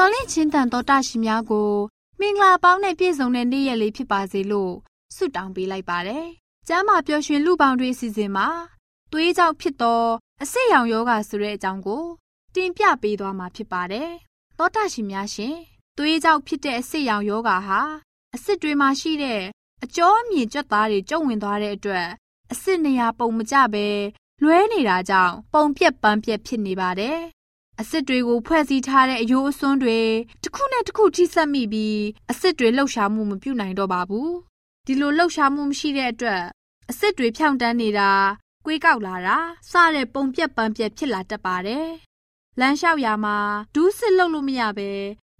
မျော်လင့်ခြင်းတန်တော်တရှင်များကိုမင်္ဂလာပေါင်းနဲ့ပြည့်စုံတဲ့နေ့ရက်လေးဖြစ်ပါစေလို့ဆုတောင်းပေးလိုက်ပါတယ်။ကျမ်းမာပျော်ရွှင်လူပေါင်းတွေအစီအစဉ်မှာသွေးကြောင့်ဖြစ်သောအဆိပ်ရောင်ယောဂဆိုတဲ့အကြောင်းကို တင်ပြပေးသွားမှာဖြစ်ပါတယ်။သောတာရှင်များရှင်သွေးကြောင့်ဖြစ်တဲ့အဆိပ်ရောင်ယောဂဟာအစစ်တွေမှာရှိတဲ့အကျောအမြင့်ကြွက်သားတွေကျုံဝင်သွားတဲ့အတွက်အစစ်နေရာပုံမကျပဲလွဲနေတာကြောင့်ပုံပြက်ပန်းပြက်ဖြစ်နေပါတယ်။ အစစ်တွေကိုဖွဲ့စည်းထားတဲ့အယိုးအစွန်းတွေတစ်ခုနဲ့တစ်ခုထိစပ်မိပြီးအစစ်တွေလှုပ်ရှားမှုမပြုနိုင်တော့ပါဘူး။ဒီလိုလှုပ်ရှားမှုမရှိတဲ့အတွက်အစစ်တွေဖြောင့်တန်းနေတာကွေးကောက်လာတာစတဲ့ပုံပြက်ပန်းပြက်ဖြစ်လာတတ်ပါတယ်။လမ်းလျှောက်ရာမှာဒူးစစ်လုပ်လို့မရပဲ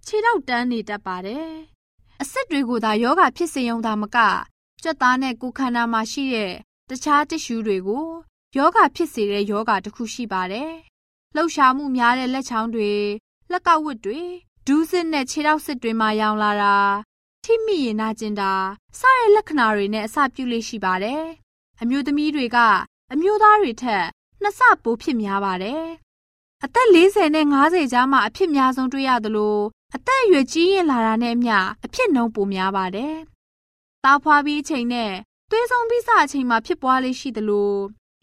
ခြေထောက်တန်းနေတတ်ပါတယ်။အစစ်တွေကိုသာယောဂဖြစ်စေုံသာမကကြွက်သားနဲ့ကိုယ်ခန္ဓာမှာရှိတဲ့တခြားတ िश ူးတွေကိုယောဂဖြစ်စေတဲ့ယောဂတစ်ခုရှိပါတယ်။ လှုပ်ရှားမှုများတဲ့လက်ချောင်းတွေလက်ကောက်ဝတ်တွေဒူးစစ်နဲ့ခြေထောက်စစ်တွေမှာရောင်လာတာထိမိရင်နာကျင်တာစတဲ့လက္ခဏာတွေနဲ့အစပြုလေးရှိပါတယ်။အမျိုးသမီးတွေကအမျိုးသားတွေထက်နှစ်ဆပိုဖြစ်များပါတယ်။အသက်40နဲ့50ကြားမှာအဖြစ်များဆုံးတွေ့ရသလိုအသက်အရွယ်ကြီးရင်လာတာနဲ့အမျှအဖြစ်နှုန်းပိုများပါတယ်။သားဖွာပြီးအချိန်နဲ့သွေးဆုံးပြီးစအချိန်မှာဖြစ်ပွားလေးရှိသလို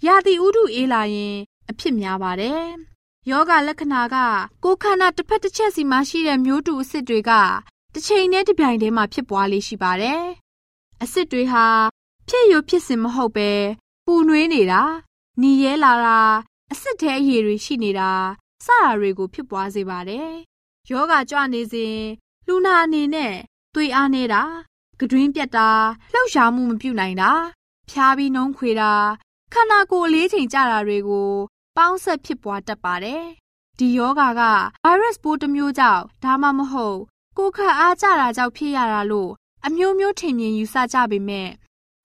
ရာသီဥတုအေးလာရင် အဖြစ်များပါတယ်။ ယောဂလက္ခဏာကကိုယ်ခန္ဓာတစ်ဖက်တစ်ချက်စီမှာရှိတဲ့မျိုးတူအစစ်တွေကတစ်ချိန်နဲ့တစ်ပြိုင်တည်းမှာဖြစ်ပွားလေးရှိပါတယ်။အစစ်တွေဟာဖြစ်ရဖြစ်စဉ်မဟုတ်ပဲပူနွေးနေတာ၊နီရဲလာတာ၊အစစ်ထဲအရည်တွေရှိနေတာစတာတွေကိုဖြစ်ပွားစေပါတယ်။ယောဂကြွနေစဉ်လူနာအနေနဲ့သွေးအားနေတာ၊ကတွင်းပြတ်တာ၊လှုပ်ရှားမှုမပြုနိုင်တာ၊ဖျားပြီးနှုံးခွေတာခန္ဓာကိုယ်အလေးချိန်ကျတာတွေကို ပေါင်းဆက်ဖြစ်ပွားတတ်ပါတယ်။ဒီယောဂါကဗိုင်းရပ်စ်ပိုးတစ်မျိုးကြောင့်ဒါမှမဟုတ်ကိုယ်ခန့်အားကျတာကြောင့်ဖြစ်ရတာလို့အမျိုးမျိုးထင်မြင်ယူဆကြပေမဲ့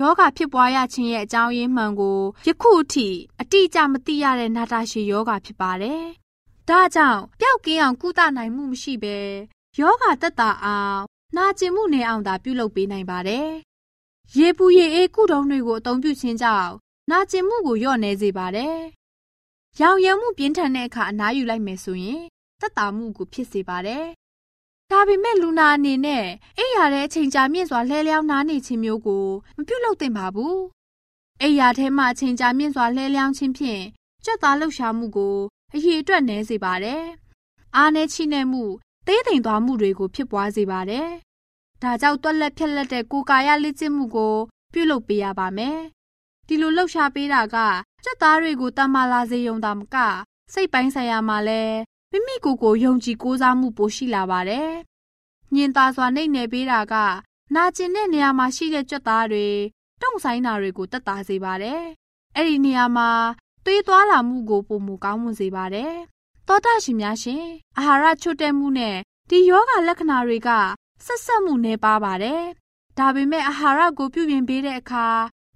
ယောဂဖြစ်ပွားရခြင်းရဲ့အကြောင်းရင်းမှန်ကိုယခုအထိအတိအကျမသိရတဲ့နာတာရှည်ယောဂဖြစ်ပါတယ်။ဒါကြောင့်ပျောက်ကင်းအောင်ကုသနိုင်မှုမရှိဘဲယောဂသက်သာအောင်နာကျင်မှုနေအောင်သာပြုလုပ်ပေးနိုင်ပါတယ်။ရေပူရေအေးကုတုံးတွေကိုအသုံးပြုခြင်းကြောင့်နာကျင်မှုကိုလျော့နေစေပါတယ်။ ရောင်ရမ်းမှုပြင်းထန်တဲ့အခါအနားယူလိုက်မယ်ဆိုရင်သက်သာမှုကိုဖြစ်စေပါတယ်ဒါပေမဲ့လူနာအနေနဲ့အိပ်ရာတဲ့အချိန်ကြာမြင့်စွာလှဲလျောင်းနားနေခြင်းမျိုးကိုမပြုလုပ်သင့်ပါဘူး။အိပ်ရာထဲမှာအချိန်ကြာမြင့်စွာလှဲလျောင်းခြင်းဖြင့်ကြက်သားလှုပ်ရှားမှုကိုအရေအတွက်နည်းစေပါတယ်။အားနည်းချိနဲ့မှုသေးသိမ်သွားမှုတွေကိုဖြစ်ပွားစေပါတယ်။ဒါကြောင့်တွက်လက်ဖြက်လက်တဲ့ကိုယ်ကာယလေ့ကျင့်မှုကို ပြုလုပ်ပေးရပါမယ်။ဒီလိုလှုပ်ရှားပေးတာက ကြက်သားတွေကိုတမလာစေုံသာမက စိတ်ပိုင်းဆိုင်ရာမှာလည်းမိမိကိုယ်ကိုယုံကြည်ကိုးစားမှုပိုရှိလာပါတယ်။ညင်သာစွာနှိမ့်နယ်ပေးတာက နာကျင်တဲ့နေရာမှာရှိတဲ့ကြွက်သားတွေတုံဆိုင်တာတွေကိုတက်တာစေပါတယ်။အဲ့ဒီနေရာမှာသွေးသွားလာမှုကိုပုံမူကောင်းမွန်စေပါတယ်။သောတာရှင်များရှင်အာဟာရချို့တဲ့မှုနဲ့ဒီယောဂလက္ခဏာတွေကဆက်ဆက်မှုနေပါပါတယ်။ဒါပေမဲ့အာဟာရကိုပြုပြင်ပေးတဲ့အခါ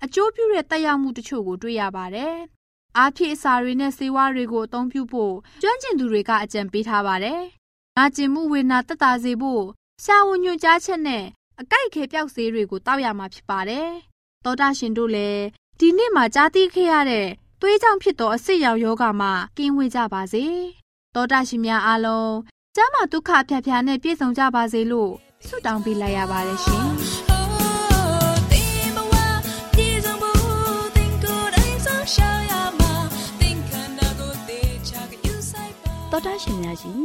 အကျိုးပြုတဲ့တက်ရောက်မှုတချို့ကိုတွေ့ရပါတယ်။အားဖြည့်အစာတွေနဲ့ဆေးဝါးတွေကိုအသုံးပြုဖို့ကျွမ်းကျင်သူတွေကအကြံပေးထားပါတယ်။နာကျင်မှုဝေဒနာတက်တာစေဖို့ရှာဝန်ညွှန်ကြားချက်နဲ့အကြိုက်ခဲပြောက်ဆေးတွေကိုတောက်ရမှာဖြစ်ပါတယ်။သောတာရှင်တို့လည်းဒီနေ့မှာကြားသိခဲ့ရတဲ့သွေးကြောင့်ဖြစ်သောအဆစ်ရောင်ယောဂမှာကင်းဝေးကြပါစေ။သောတာရှင်များအားလုံးကျမ်းမာဒုက္ခဖြာဖြာနဲ့ပြည့်စုံကြပါစေလို့ဆုတောင်းပေးလိုက်ရပါတယ်ရှင်။ တော်တာရှင်များရှင်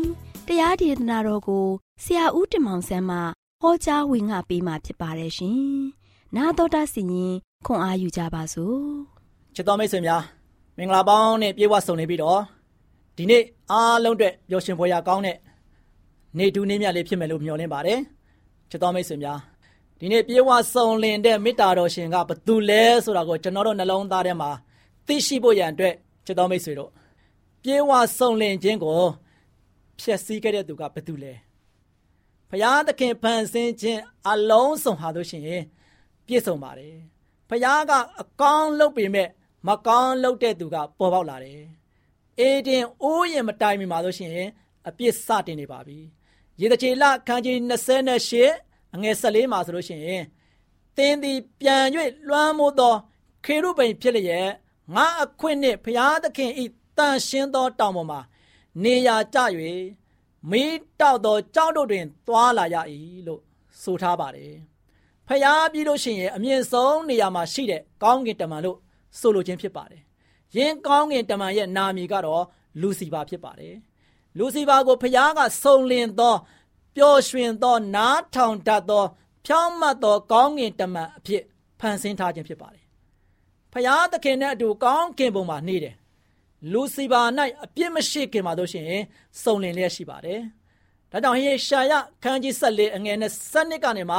တရားဒေသနာတော်ကိုဆရာဦးတင်မောင်ဆန်းမှဟောကြားဝင်ငါပေးมาဖြစ်ပါတယ်ရှင်။နာတော်တာစီရင်ခွန်အားယူကြပါစို့။ချစ်တော်မိတ်ဆွေများမင်္ဂလာပေါင်းနဲ့ပြေဝဆုံနေပြီးတော့ဒီနေ့အားလုံးအတွက်ပျော်ရွှင်ဖွယ်ရာကောင်းတဲ့နေတူးနေမြတ်လေးဖြစ်မယ်လို့မျှော်လင့်ပါတယ်ချစ်တော်မိတ်ဆွေများဒီနေ့ပြေဝဆုံလင်တဲ့မေတ္တာတော်ရှင်ကဘသူလဲဆိုတာကိုကျွန်တော်တို့နှလုံးသားထဲမှာသိရှိဖို့ရန်အတွက်ချစ်တော်မိတ်ဆွေတို့ ပြေဝဆုံလင်ခြင်းကိုဖြည့်ဆည်းခဲ့တဲ့သူကဘသူလဲဘုရားသခင်ဖန်ဆင်းခြင်းအလုံးစုံဟာလို့ရှိရင်ပြည့်စုံပါတယ်ဘုရားကအကောင်းလုပ်ပေမဲ့မကောင်းလုပ်တဲ့သူကပေါ်ပေါက်လာတယ်။အေဒင်အိုးရင်မတိုင်မီမှာလို့ရှိရင်အပြစ်စတင်နေပါပြီ။ရေတချေလခန်းကြီး28အငယ်14မှာဆိုလို့ရှိရင်သင်သည်ပြန်၍လွှမ်းမိုးသောခေရုဗိမ်ဖြစ်လျက်ငါအခွင့်နှင့်ဘုရားသခင်ဤတ န်ရှင်းသောတောင်ပေါ်မှာနေရာကျ၍မေးတောက်သောကြောက်တို့တွင်သွာလာရ၏လို့ဆိုထားပါတယ်။ဖျားပြီးလို့ရှိရင်အမြင့်ဆုံးနေရာမှာရှိတဲ့ကောင်းကင်တမန်လို့ဆိုလိုခြင်းဖြစ်ပါတယ်။ယင်းကောင်းကင်တမန်ရဲ့နာမည်ကတော့လူစီဖာဖြစ်ပါတယ်။လူစီဖာကိုဖျားကစုံလင်သောပျော်ရွှင်သောနားထောင်တတ်သော ဖြောင်းမတ်သောကောင်းကင်တမန်အဖြစ်ဖန်ဆင်းထားခြင်းဖြစ်ပါတယ်။ဖျားသခင်နဲ့အတူကောင်းကင်ဘုံမှာနေတယ်။ လူစီဖာ၌အပြစ်မရှိခင်မှာတို့ရှိရင်စုံလင်လျက်ရှိပါတယ်။ဒါကြောင့်ဟေရှာယခန်းကြီး14အငယ်နဲ့7ကနေမှ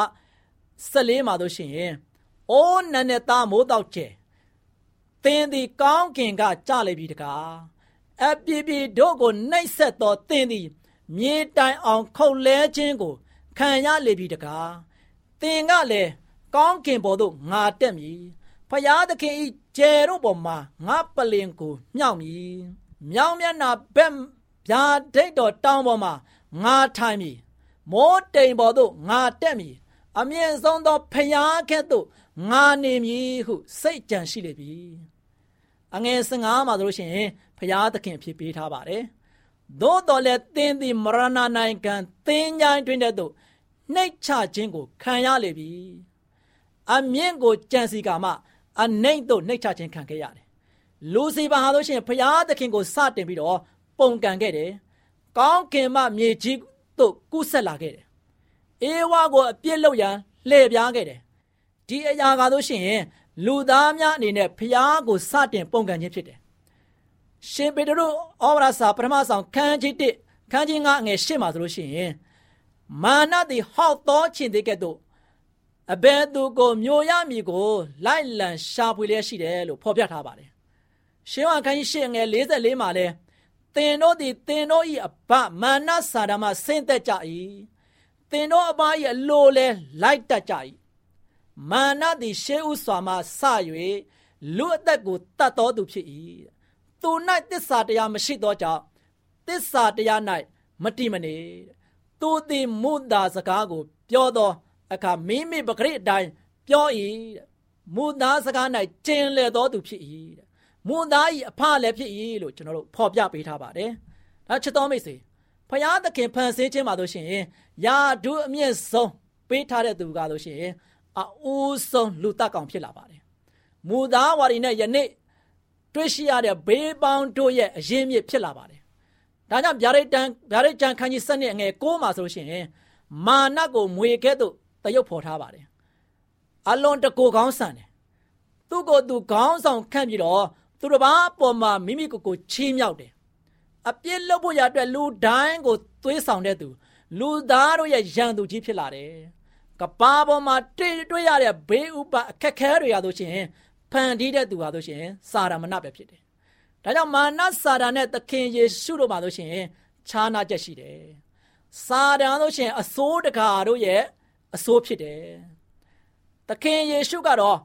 14မှာတို့ရှိရင်အိုးနန်းနဲ့သားမိုးတောက်ကျဲသင်သည်ကောင်းကင်ကကြလိမ့်ပြီတကားအပြည့်ပြည့်တို့ကိုနှိပ်ဆက်သောသင်သည်မြေတိုင်အောင်ခုတ်လဲခြင်းကို ခံရလေပြီတကားသင်ကလည်းကောင်းကင်ပေါ်သို့ငါတက်မည်ဖယားသခင်ဤ ကျယ်တို့ပေါ်မှာငါပလင်ကိုမြောက်မည်မြောင်မျက်နာဘက်ဗျာဒိတ်တော်တောင်းပေါ်မှာငါထိုင်မည်မိုးတိမ်ပေါ်သို့ငါတက်မည်အမြင့်ဆုံးသောဖယားကဲ့သို့ငါနေမည်ဟုစိတ်ကြံရှိလေပြီအငယ်15မှာဆိုလို့ရှိရင်ဖယားသခင်ဖြစ်ပေးထားပါတယ်သို့တော်လည်းသင်သည်မရဏနိုင်ငံသင်ញိုင်းတွင်တဲ့သို့နှိတ်ချခြင်းကိုခံရလေပြီအမြင့်ကိုကြံစီကမှ အနှိမ့်သို့နှိတ်ချခြင်းခံခဲ့ရတယ်လူစီပါဟာလို့ရှိရင်ဖယားသခင်ကိုစတင်ပြီးတော့ပုံကန်ခဲ့တယ်ကောင်းကင်မှမြေကြီးသို့ကူးဆက်လာခဲ့တယ်အေဝါကိုအပြစ်လုပ်ရန်လှည့်ပြားခဲ့တယ်ဒီအရာကားလို့ရှိရင်လူသားများအနေနဲ့ဖျားကိုစတင်ပုံကန်ခြင်းဖြစ်တယ်ရှင်ပေတရုဩဝါဒစာပထမဆောင်ခန်းကြီး1ခန်းကြီး9ငယ်8မှာဆိုလို့ရှိရင်မာနသည်ဟောက်သောခြင်းတွေကဲ့သို့ အဘယ်သူကိုမျိုးရမည်ကိုလိုက်လံရှာဖွေလျက်ရှိတယ်လို့ဖော်ပြထားပါတယ်ရှင်ဝါခန်းကြီး8ငယ်44မှာလဲသင်တို့သည်သင်တို့၏အဘမာနစာဒမဆင်းသက်ကြ၏သင်တို့အဘ၏အလိုလဲလိုက်တတ်ကြ၏မာနသည်ရှေးဥစွာမှစ၍လူအသက်ကိုတတ်တော်သူဖြစ်၏သူ၌တစ္ဆာတရားမရှိသောကြောင့်တစ္ဆာတရား၌မတိမနေသူသည်မုသာစကားကို ပြောသော အခါမိမိပဂရိအတိုင်းပြော၏မုသာစကား၌ကျင်လေတော်သူဖြစ်၏မုသာ၏အဖလည်းဖြစ်၏လို့ကျွန်တော်တို့ဖော်ပြပေးထားပါတယ်ဒါချစ်တော်မိတ်ဆွေဖယားသခင်ဖန်ဆင်းခြင်းပါလို့ရှိရင်ယာဒုအမြင့်ဆုံးပေးထားတဲ့သူကလို့ရှိရင်အအိုးဆုံးလူတက်ကောင်ဖြစ်လာပါတယ်။မူသားဝါရီနဲ့ယနေ့တွေ့ရှိရတဲ့ဘေးပေါင်းတို့ရဲ့အရင်းမြစ်ဖြစ်လာပါတယ်။ဒါကြောင့်ဗျာဒိတ်တန်ဗျာဒိတ်ကျန်ခန်းကြီးစနစ်အငယ်6မှာဆိုလို့ရှိရင်မာနကိုမွေကဲ့သို့ တရုပ်ဖော်ထားပါတယ်။အလွန်တကူကောင်းဆန်တယ်။သူ့ကိုယ်သူခေါင်းဆောင်ခန့်ပြီးတော့သူတစ်ပါးပေါ်မှာမိမိကိုယ်ကိုချီးမြှောက်တယ်။အပြစ်လုပ်ဖို့ရအတွက်လူတိုင်းကိုသွေးဆောင်တဲ့သူလူသားတို့ရဲ့ရန်သူကြီးဖြစ်လာတယ်။ကဘာပေါ်မှာတွေ့တွေ့ရတဲ့ဘေးဥပအခက်ခဲတွေရလို့ရှိရင်ဖန်တီးတဲ့သူဟာလို့ရှိရင်စာရမဏပဲဖြစ်တယ်။ဒါကြောင့်မာနစာရနဲ့သခင်ယေရှုတို့မှာလို့ရှိရင်ခြားနာချက်ရှိတယ်။စာတန်လို့ရှိရင်အစိုးတကာတို့ရဲ့ အစိုးဖြစ်တယ်။သခင်ယေရှုကတော့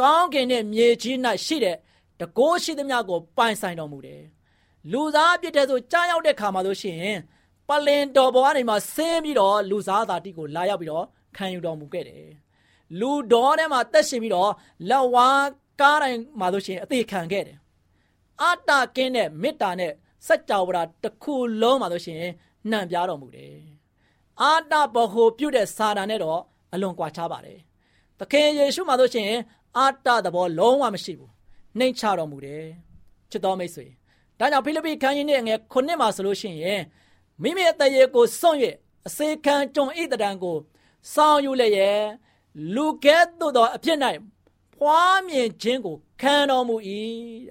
ကောင်းကင်နဲ့မြေကြီး၌ရှိတဲ့တကိုးရှိသမျှကိုပိုင်ဆိုင်တော်မူတယ်။လူသားပြစ်တဲ့ဆိုကြားရောက်တဲ့ခါမှာလို့ရှိရင်ပလင်တော်ဘဝနေမှာဆင်းပြီးတော့လူသားသားတိကိုလာရောက်ပြီးတော့ခံယူတော်မူခဲ့တယ်။လူတော်ထဲမှာတက်ရှင်ပြီးတော့လက်ဝါးကားတိုင်းမှာလို့ရှိရင်အသေးခံခဲ့တယ်။အတ္တကင်းတဲ့မေတ္တာနဲ့စัจ java ရာတစ်ခုလုံးမှာလို့ရှိရင်နှံပြားတော်မူတယ်။ အာတဘဟိုပြုတ်တဲ့စာတန်နဲ့တော့အလွန်ကွာခြားပါတယ်။သခင်ယေရှုမှာလို့ရှိရင်အာတသဘောလုံးဝမရှိဘူး။နှိမ်ချတော်မူတယ်။ချစ်တော်မိတ်ဆွေ။ဒါကြောင့်ဖိလိပ္ပိခန်းကြီးနဲ့ငယ်ခုနှစ်မှာဆိုလို့ရှိရင်မိမိရဲ့တရေကိုစွန့်၍အစေခံကြုံဣတတံကိုစောင်းယူလျက်လူကဲ့သို့သောအဖြစ်၌ဖွားမြင်ခြင်းကိုခံတော်မူ၏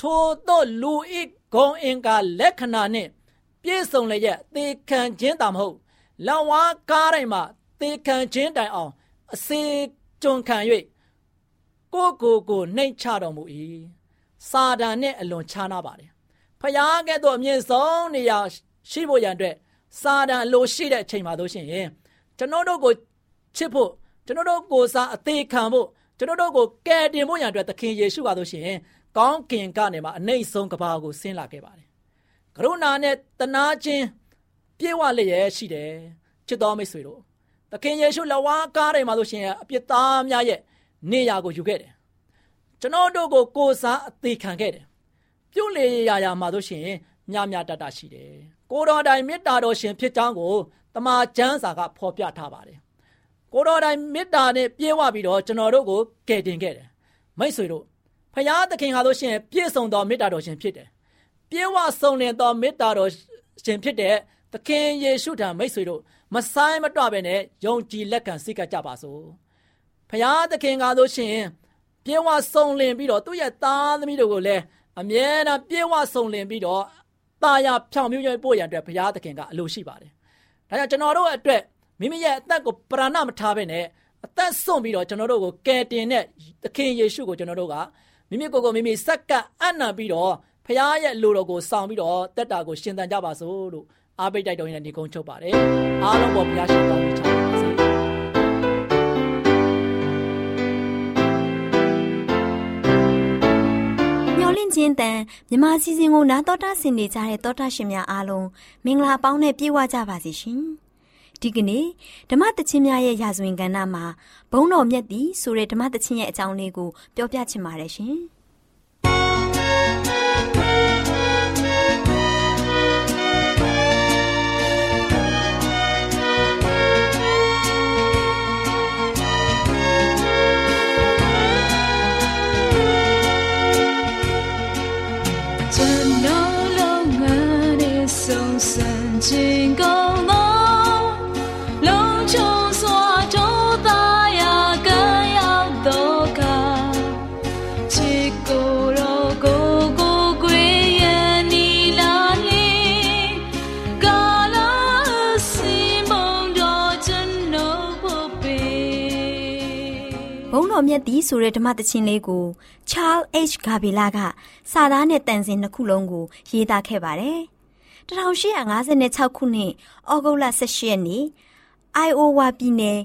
ထိုသောလူဤဂုံအင်္ကာလက္ခဏာနှင့်ပြည့်စုံလျက်သေခံခြင်းတာမဟုတ် လောင်ဝါကားတိုင်းမှာသေခံခြင်းတိုင်အောင်အစေကြုံခံ၍ကိုကိုကိုနှိမ်ချတော်မူ၏စာတန်နှင့်အလွန်ခြားနာပါတယ်ဖျားကဲ့သို့အမြင့်ဆုံးနေရာရှိဖို့ရန်အတွက်စာတန်အလိုရှိတဲ့အချိန်မှာတို့ရှင်ရင်ကျွန်တော်တို့ကိုချစ်ဖို့ကျွန်တော်တို့ကိုစားအသေးခံဖို့ကျွန်တော်တို့ကိုကယ်တင်ဖို့ရန်အတွက်သခင်ယေရှုကတို့ရှင်ကောင်းကင်ကနေမှအနှိမ့်ဆုံးကဘာကိုဆင်းလာခဲ့ပါတယ်ကရုဏာနဲ့တနာခြင်း ပြေဝလျက်ရှိတယ်ချစ်တော်မိတ်ဆွေတို့သခင်ယေရှုလဝါကားတွေမှာဆိုရှင်အပြစ်သားများရဲ့နေရာကိုယူခဲ့တယ်ကျွန်တော်တို့ကိုကိုစားအသေးခံခဲ့တယ်ပြုတ်လေရာရာမှာဆိုရှင်မြမြတတရှိတယ်ကိုတော်တိုင်မေတ္တာတော်ရှင်ဖြစ်ကြောင်းကိုတမန်ကျမ်းစာကဖော်ပြထားပါတယ်ကိုတော်တိုင်မေတ္တာနဲ့ပြေဝပြီးတော့ကျွန်တော်တို့ကိုကယ်တင်ခဲ့တယ်မိတ်ဆွေတို့ဖရာသခင်ဟာလို့ရှိရင်ပြည့်စုံသောမေတ္တာတော်ရှင်ဖြစ်တယ်ပြေဝဆုံးလင်သောမေတ္တာတော်ရှင်ဖြစ်တဲ့သ ခင်ယေရှုထံမိတ်ဆွေတို့မဆိုင်မတော့ပဲနဲ့ယုံကြည်လက်ခံစိတ်ကကြပါစို့ဖရာသခင်ကားလို့ရှိရင်ပြေဝဆုံးလင်ပြီးတော့သူ့ရဲ့သားသမီးတို့ကိုလည်းအမြဲတမ်းပြေဝဆုံးလင်ပြီးတော့ตาရဖြောင်မြူးမြူးပို့ရန်အတွက်ဘုရားသခင်ကအလိုရှိပါတယ်။ဒါကြောင့်ကျွန်တော်တို့အတွက်မိမိရဲ့အသက်ကိုပရဏမထားဘဲနဲ့အသက်စွန့်ပြီးတော့ကျွန်တော်တို့ကိုကယ်တင်တဲ့သခင်ယေရှုကိုကျွန်တော်တို့ကမိမိကိုယ်ကိုမိမိစက္ကအံ့နံပြီးတော့ဘုရားရဲ့လူတော်ကိုဆောင်ပြီးတော့တက်တာကိုရှင်သန်ကြပါစို့လို့ အားပေးတိုက်တော်ရင်ဒီကုန်းချုပ်ပါတယ်။အားလုံးပေါ်ဘုရားရှင်တောင်းပေးချပါစေ။ချင်းတန်မြမစီစဉ်ကိုနာတော်တာဆင်နေကြတဲ့တောတာရှင်များအားလုံးမင်္ဂလာပေါင်းနဲ့ပြည့်ဝကြပါစေရှင်။ဒီကနေ့ဓမ္မတချင်းများရဲ့ရာဇဝင်ကဏ္ဍမှာဘုံတော်မြတ်သည်ဆိုတဲ့ဓမ္မတချင်းရဲ့အကြောင်းလေးကိုပြောပြချင်ပါတယ်ရှင်။ တော်မြတ်သည်ဆိုတဲ့ဓမ္မသချင်းလေးကို Charles H. Gabela ကစာသားနဲ့တန်စင်နှစ်ခုလုံးကိုရေးသားခဲ့ပါတယ်။ 1856ခုနှစ်ဩဂုတ်လ18ရက်နေ့ Iowa ပြည်နယ်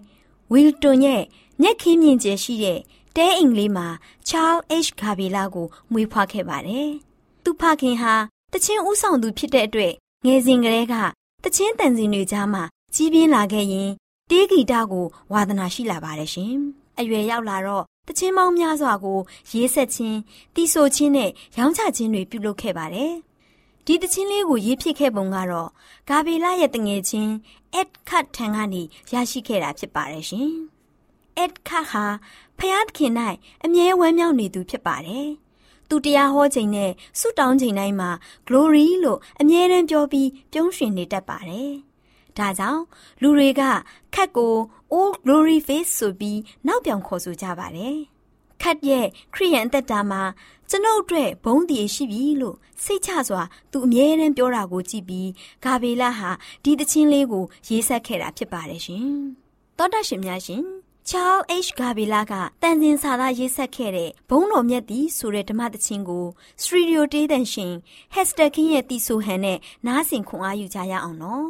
Wilton ရဲ့မြက်ခင်းမြင့်ကျယ်ရှိတဲ့တဲအိမ်လေးမှာ Charles H. Gabela ကိုမွေးဖွားခဲ့ပါတယ်။သူဖခင်ဟာတချင်းဦးဆောင်သူဖြစ်တဲ့အတွက်ငယ်စဉ်ကတည်းကတချင်းတန်စင်တွေကြားမှာကြီးပြင်းလာခဲ့ရင်တေးဂီတကိုဝါသနာရှိလာပါတယ်ရှင်။အရွယ်ရောက်လာတော့တချင်းပေါင်းများစွာကို ရေးဆက်ခြင်းတီးဆိုခြင်းနဲ့ရောင်းချခြင်းတွေပြုလုပ်ခဲ့ပါတယ်။ ဒီတချင်းလေးကိုရေးဖြစ်ခဲ့ပုံကတော့ဂါဘေလာရဲ့တငယ်ချင်းအက်ခတ်ထံကနေရရှိခဲ့တာဖြစ်ပါတယ်ရှင်။အက်ခတ်ဟာဖျားသခင်၌အမြဲဝမ်းမြောက်နေသူဖြစ်ပါတယ်။သူတရားဟောချိန်နဲ့ဆုတောင်းချိန်တိုင်းမှာ glory လို့အမြဲတမ်းပြောပြီးပြုံးရွှင်နေတတ်ပါတယ်။ဒါကြောင့်လူတွေကခတ်ကို Old Glory Face ဆိုပြီးနောက်ပြောင်ခေါ်ဆိုကြပါတယ်။ ခတ်ရဲ့ခရိယန်အသက်တာမှာကျွန်ုပ်အတွက်ဘုံတည်ရှိပြီလို့စိတ်ချစွာသူအမြဲတမ်းပြောတာကိုကြည့်ပြီးဂါဘေလဟာဒီတခြင်းလေးကိုရေးဆက်ခဲ့တာဖြစ်ပါတယ်ရှင်။သောတာရှင်များရှင်ချား H ဂါဘီလာကတန်စင်စာသားရေးဆက်ခဲ့တဲ့ဘုံတော်မြတ်သည်ဆိုတဲ့ဓမ္မသချင်းကိုစတူဒီယိုတေးတန်ရှင်ဟက်စတာကင်းရဲ့တီဆိုဟန်နဲ့နားဆင်ခွန်အားယူကြရအောင်နော်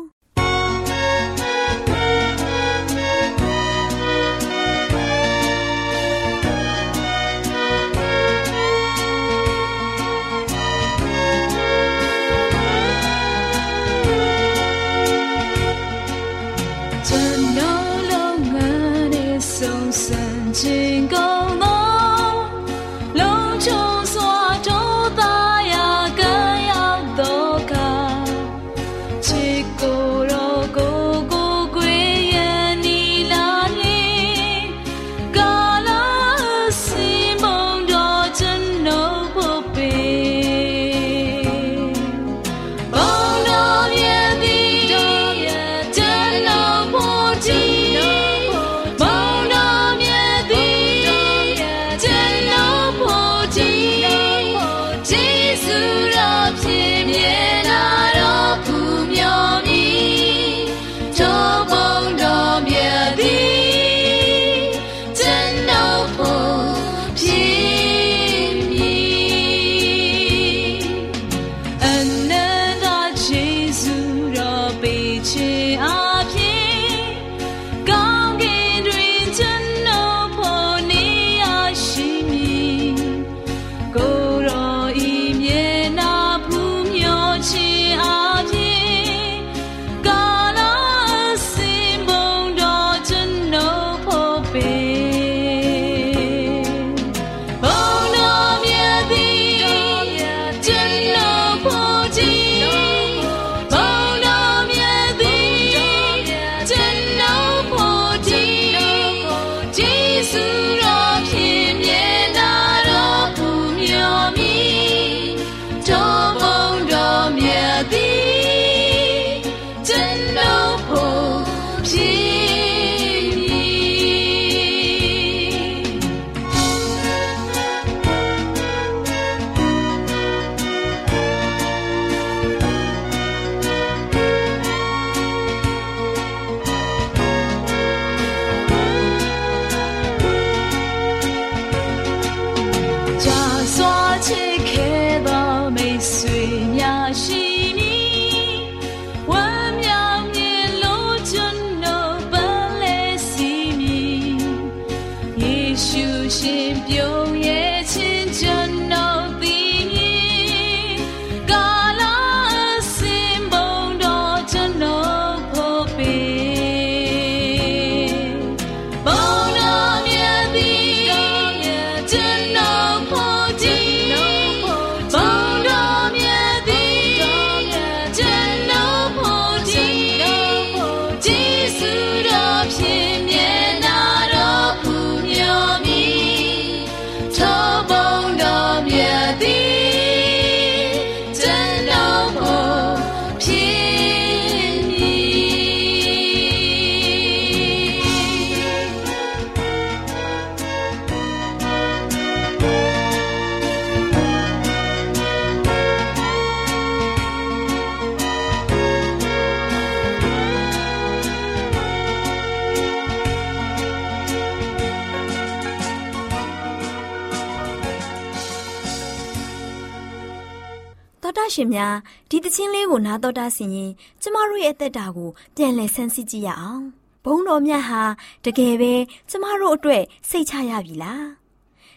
ရှင်များဒီတချင်းလေးကိုနားတော်တာဆင်ရင်ကျမတို့ရဲ့အသက်တာကိုပြန်လည်ဆန်းစစ်ကြည့်ရအောင်ဘုံတော်မြတ်ဟာတကယ်ပဲကျမတို့အတွက်စိတ်ချရပြီလား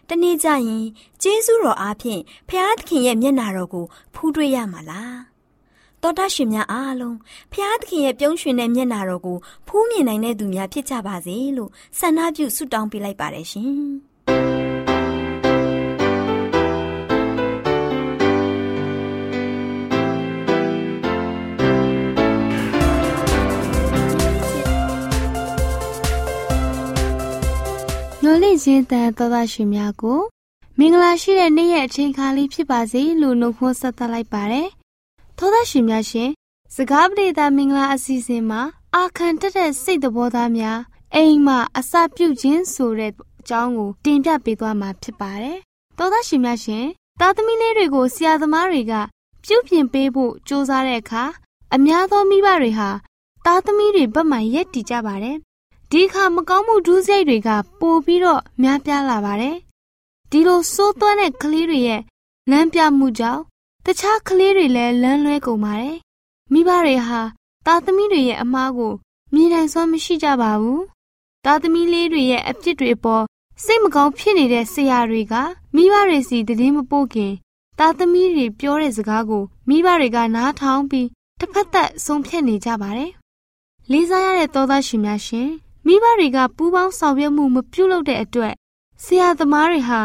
တနေ့ကျရင်ကျေးဇူးတော်အားဖြင့်ဖျားသခင်ရဲ့မျက်နာတော်ကိုဖူးတွေ့ရမှာလားတော်တာရှင်များအားလုံးဖျားသခင်ရဲ့ပြုံးရွှင်တဲ့မျက်နာတော်ကိုဖူးမြင်နိုင်တဲ့သူများဖြစ်ကြပါစေလို့ဆန္ဒပြုဆုတောင်းပေးလိုက်ပါတယ်ရှင် မျော်လင့်ခြင်းတန်သောသားရှင်များကိုမင်္ဂလာရှိတဲ့နေ့ရဲ့အချိန်ခါလေးဖြစ်ပါစေလို့နှုတ်ခွန်းဆက်သလိုက်ပါတယ်။သောသားရှင်များရှင်စကားပရိသတ်မင်္ဂလာအစီအစဉ်မှာအာခံတက်တဲ့စိတ်သဘောသားများအိမ်မှာအစာပြုတ်ခြင်းဆိုတဲ့အကြောင်းကိုတင်ပြပေးသွားမှာဖြစ်ပါတယ်။သောသားရှင်များရှင်သားသမီးလေးတွေကိုဆရာသမားတွေကပြုတ်ပြင်ပေးဖို့ကြိုးစားတဲ့အခါအများသောမိဘတွေဟာသားသမီးတွေဘက်မှရက်တည်ကြပါတယ်။ ဒီဒီအခါမကောင်းမှုဒုစရိုက်တွေကပိုပြီးတော့များပြားလာပါတယ်။ဒီလိုစိုးသွမ်းတဲ့ကလေးတွေရဲ့လမ်းပြမှုကြောင့်တခြားကလေးတွေလည်းလမ်းလွဲကုန်ပါတယ်။မိဘတွေဟာသားသမီးတွေရဲ့အမားကိုမြင်နိုင်စွမ်းမရှိကြပါဘူး။သားသမီးလေးတွေရဲ့အပြစ်တွေပေါ်စိတ်မကောင်းဖြစ်နေတဲ့ဆရာတွေကမိဘတွေစီတည်င်းမပို့ခင်သားသမီးတွေပြောတဲ့စကားကိုမိဘတွေကနားထောင်ပြီးတစ်ဖက်သက်ဆုံးဖြတ်နေကြပါတယ်။လေးစားရတဲ့သောသားရှင်များရှင် မိဘတွေကပူးပေါင်းဆောင်ရွက်မှုမပြုလုပ်တဲ့အတွက်ဆရာသမားတွေဟာ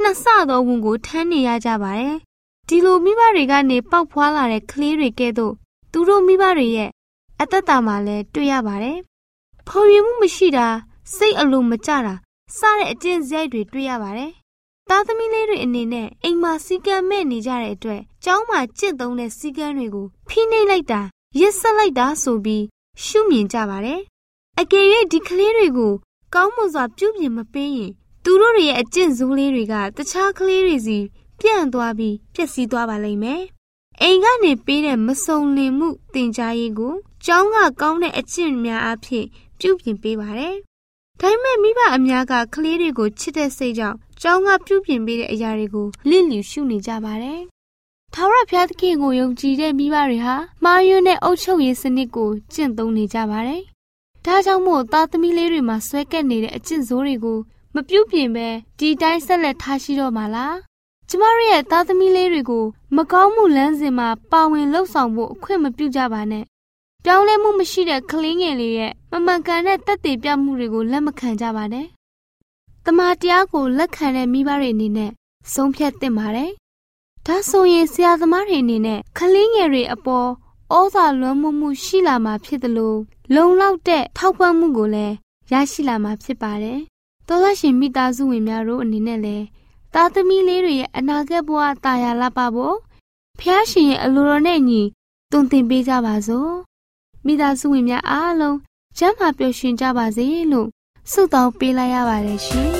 နှစ်ဆသောဝန်ကိုထမ်းနေရကြပါတယ်။ဒီလိုမိဘတွေကနေပေါက်ဖွာလာတဲ့ကလေးတွေကဲ့သို့သူတို့မိဘတွေရဲ့အသက်တာမှာလည်းတွေ့ရပါတယ်။ဖော်ရည်မှုမရှိတာစိတ်အလိုမကျတာစတဲ့အကျင့်စရိုက်တွေတွေ့ရပါတယ်။သားသမီးလေးတွေအနေနဲ့အိမ်မှာစီကံမဲ့နေကြတဲ့အတွက်ကျောင်းမှာကျင့်သုံးတဲ့စီကံတွေကိုဖိနှိပ်လိုက်တာရစ်ဆက်လိုက်တာဆိုပြီးရှုမြင်ကြပါတယ်။ အကယ်၍ဒီကလေးတွေကိုကောင်းမွန်စွာပြုပြင်မပေးရင်သူတို့ရဲ့အကျင့်ဆိုးလေးတွေကတခြားကလေးတွေစီပြန့်သွားပြီးပျက်စီးသွားပါလိမ့်မယ်။အိမ်ကနေပေးတဲ့မစုံလင်မှုတင် जा ရေးကိုကျောင်းကကောင်းတဲ့အကျင့်များအဖြစ်ပြုပြင်ပေးပါတယ်။ဒါပေမဲ့မိဘအများကကလေးတွေကိုချစ်တဲ့စိတ်ကြောင့်ကျောင်းကပြုပြင်ပေးတဲ့အရာတွေကိုလစ်လျူရှုနေကြပါတယ်။ထာဝရဘုရားသခင်ကိုယုံကြည်တဲ့မိဘတွေဟာမာယွန်းတဲ့အုပ်ချုပ်ရေးစနစ်ကိုကျင့်သုံးနေကြပါတယ်။ ဒါကြောင့်မို့သားသမီးလေးတွေမှာဆွဲကပ်နေတဲ့အကျင့်ဆိုးတွေကိုမပြုတ်ပြင်ပဲဒီတိုင်းဆက်လက်ထားရှိတော့မှာလားကျမတို့ရဲ့သားသမီးလေးတွေကိုမကောင်းမှုလမ်းစဉ်မှာပါဝင်လှုပ်ဆောင်ဖို့အခွင့်မပြုကြပါနဲ့ပြောင်းလဲမှုမရှိတဲ့ကလေးငယ်လေးရဲ့မမှန်ကန်တဲ့တက်တည်ပြမှုတွေကိုလက်မခံကြပါနဲ့တမန်တရားကိုလက်ခံတဲ့မိဘတွေအနေနဲ့ဆုံးဖြတ်သင့်ပါတယ်ဒါဆိုရင်ဆရာသမားတွေအနေနဲ့ကလေးငယ်တွေအပေါ်ဩဇာလွှမ်းမိုးမှုရှိလာမှာဖြစ်တယ်လို့ လုံလောက်တဲ့ထောက်ပံ့မှုကိုလည်းရရှိလာမှာဖြစ်ပါတယ်သောသားရှင်မိသားစုဝင်များတို့အနေနဲ့လည်းသားသမီးလေးတွေရဲ့အနာဂတ်ဘဝတာယာလာပါဖို့ဖျားရှင်ရဲ့အလိုတော်နဲ့ညီတုံသင်ပေးကြပါစို့မိသားစုဝင်များအားလုံးကျမ်းမာပျော်ရွှင်ကြပါစေလို့ဆုတောင်းပေးလိုက်ရပါတယ်ရှင်